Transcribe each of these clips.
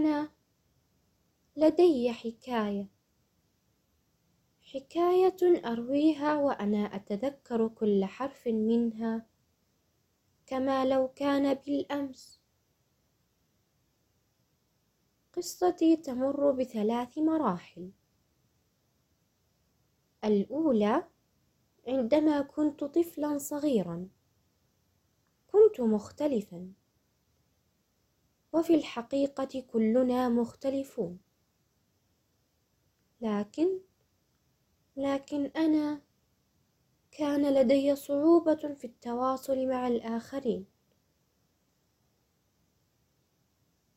أنا لدي حكاية. حكاية أرويها وأنا أتذكر كل حرف منها كما لو كان بالأمس. قصتي تمر بثلاث مراحل. الأولى عندما كنت طفلا صغيرا كنت مختلفا. وفي الحقيقة كلنا مختلفون. لكن لكن أنا كان لدي صعوبة في التواصل مع الآخرين.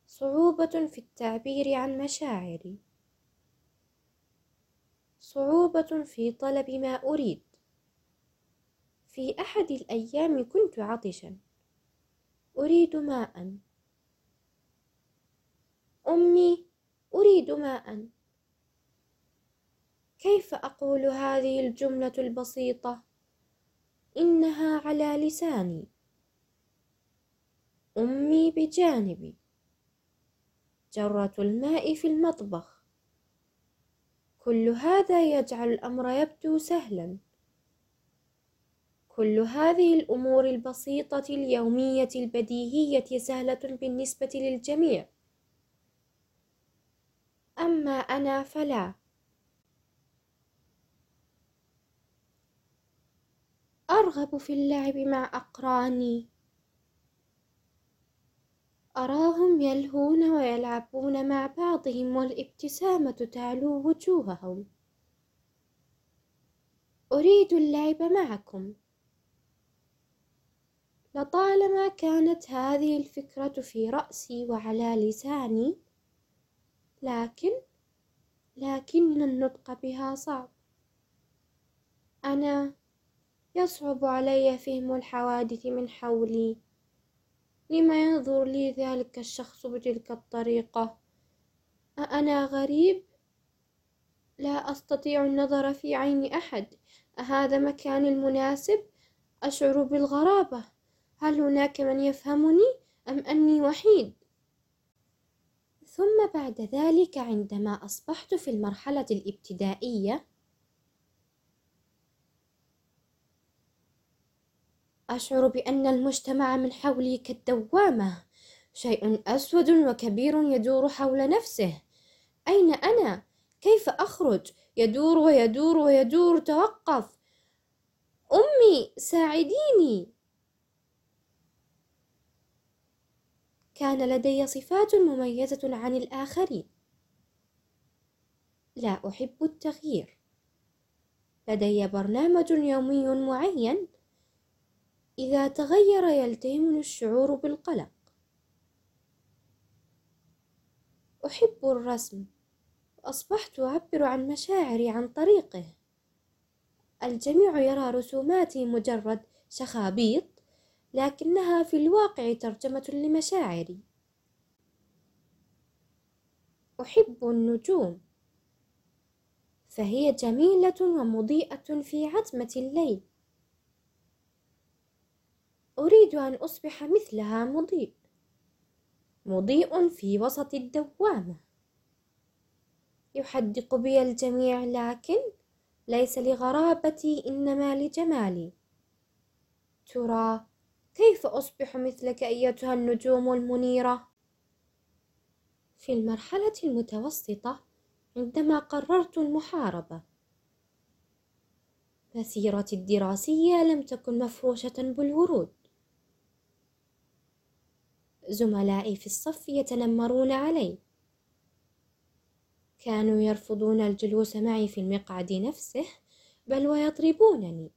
صعوبة في التعبير عن مشاعري. صعوبة في طلب ما أريد. في أحد الأيام كنت عطشا. أريد ماء أمي أريد ماء. كيف أقول هذه الجملة البسيطة؟ إنها على لساني. أمي بجانبي. جرة الماء في المطبخ. كل هذا يجعل الأمر يبدو سهلا. كل هذه الأمور البسيطة اليومية البديهية سهلة بالنسبة للجميع. أما أنا فلا. أرغب في اللعب مع أقراني. أراهم يلهون ويلعبون مع بعضهم والابتسامة تعلو وجوههم. أريد اللعب معكم. لطالما كانت هذه الفكرة في رأسي وعلى لساني لكن لكن النطق بها صعب. أنا يصعب علي فهم الحوادث من حولي. لما ينظر لي ذلك الشخص بتلك الطريقة؟ أأنا غريب؟ لا أستطيع النظر في عين أحد. أهذا مكان المناسب؟ أشعر بالغرابة. هل هناك من يفهمني أم أني وحيد؟ ثم بعد ذلك عندما أصبحت في المرحلة الإبتدائية أشعر بأن المجتمع من حولي كالدوامة شيء أسود وكبير يدور حول نفسه أين أنا؟ كيف أخرج؟ يدور ويدور ويدور توقف أمي ساعديني كان لدي صفات مميزة عن الآخرين. لا أحب التغيير. لدي برنامج يومي معين. إذا تغير يلتهمني الشعور بالقلق. أحب الرسم. وأصبحت أعبر عن مشاعري عن طريقه. الجميع يرى رسوماتي مجرد شخابيط. لكنها في الواقع ترجمة لمشاعري. أحب النجوم. فهي جميلة ومضيئة في عتمة الليل. أريد أن أصبح مثلها مضيء. مضيء في وسط الدوامة. يحدق بي الجميع لكن ليس لغرابتي إنما لجمالي. ترى كيف أصبح مثلك أيتها النجوم المنيرة؟ في المرحلة المتوسطة عندما قررت المحاربة. مسيرتي الدراسية لم تكن مفروشة بالورود. زملائي في الصف يتنمرون علي. كانوا يرفضون الجلوس معي في المقعد نفسه بل ويضربونني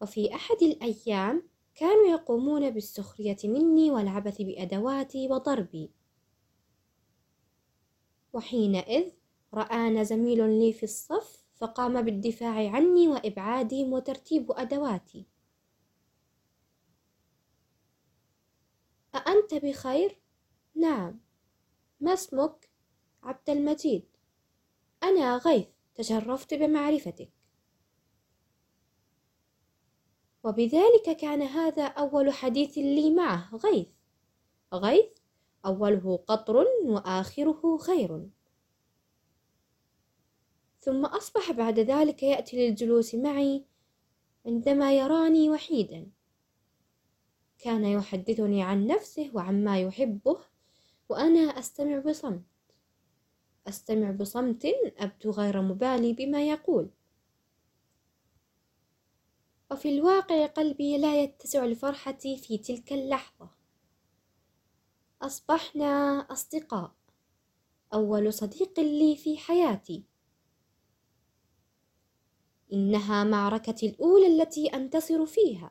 وفي أحد الأيام كانوا يقومون بالسخرية مني والعبث بأدواتي وضربي. وحينئذ رآنا زميل لي في الصف فقام بالدفاع عني وإبعادي وترتيب أدواتي. أأنت بخير؟ نعم. ما اسمك؟ عبد المجيد. أنا غيث تشرفت بمعرفتك. وبذلك كان هذا أول حديث لي معه غيث. غيث أوله قطر وآخره خير. ثم أصبح بعد ذلك يأتي للجلوس معي عندما يراني وحيدا. كان يحدثني عن نفسه وعما يحبه وأنا أستمع بصمت. أستمع بصمت أبدو غير مبالي بما يقول. وفي الواقع قلبي لا يتسع لفرحتي في تلك اللحظة. أصبحنا أصدقاء. أول صديق لي في حياتي. إنها معركتي الأولى التي أنتصر فيها.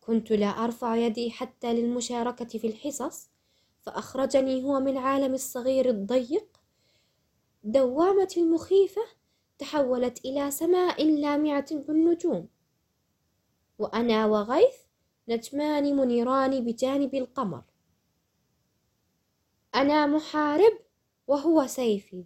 كنت لا أرفع يدي حتى للمشاركة في الحصص فأخرجني هو من عالم الصغير الضيق دوامتي المخيفة تحولت إلى سماء لامعة بالنجوم. وأنا وغيث نجمان منيران بجانب القمر. أنا محارب وهو سيفي.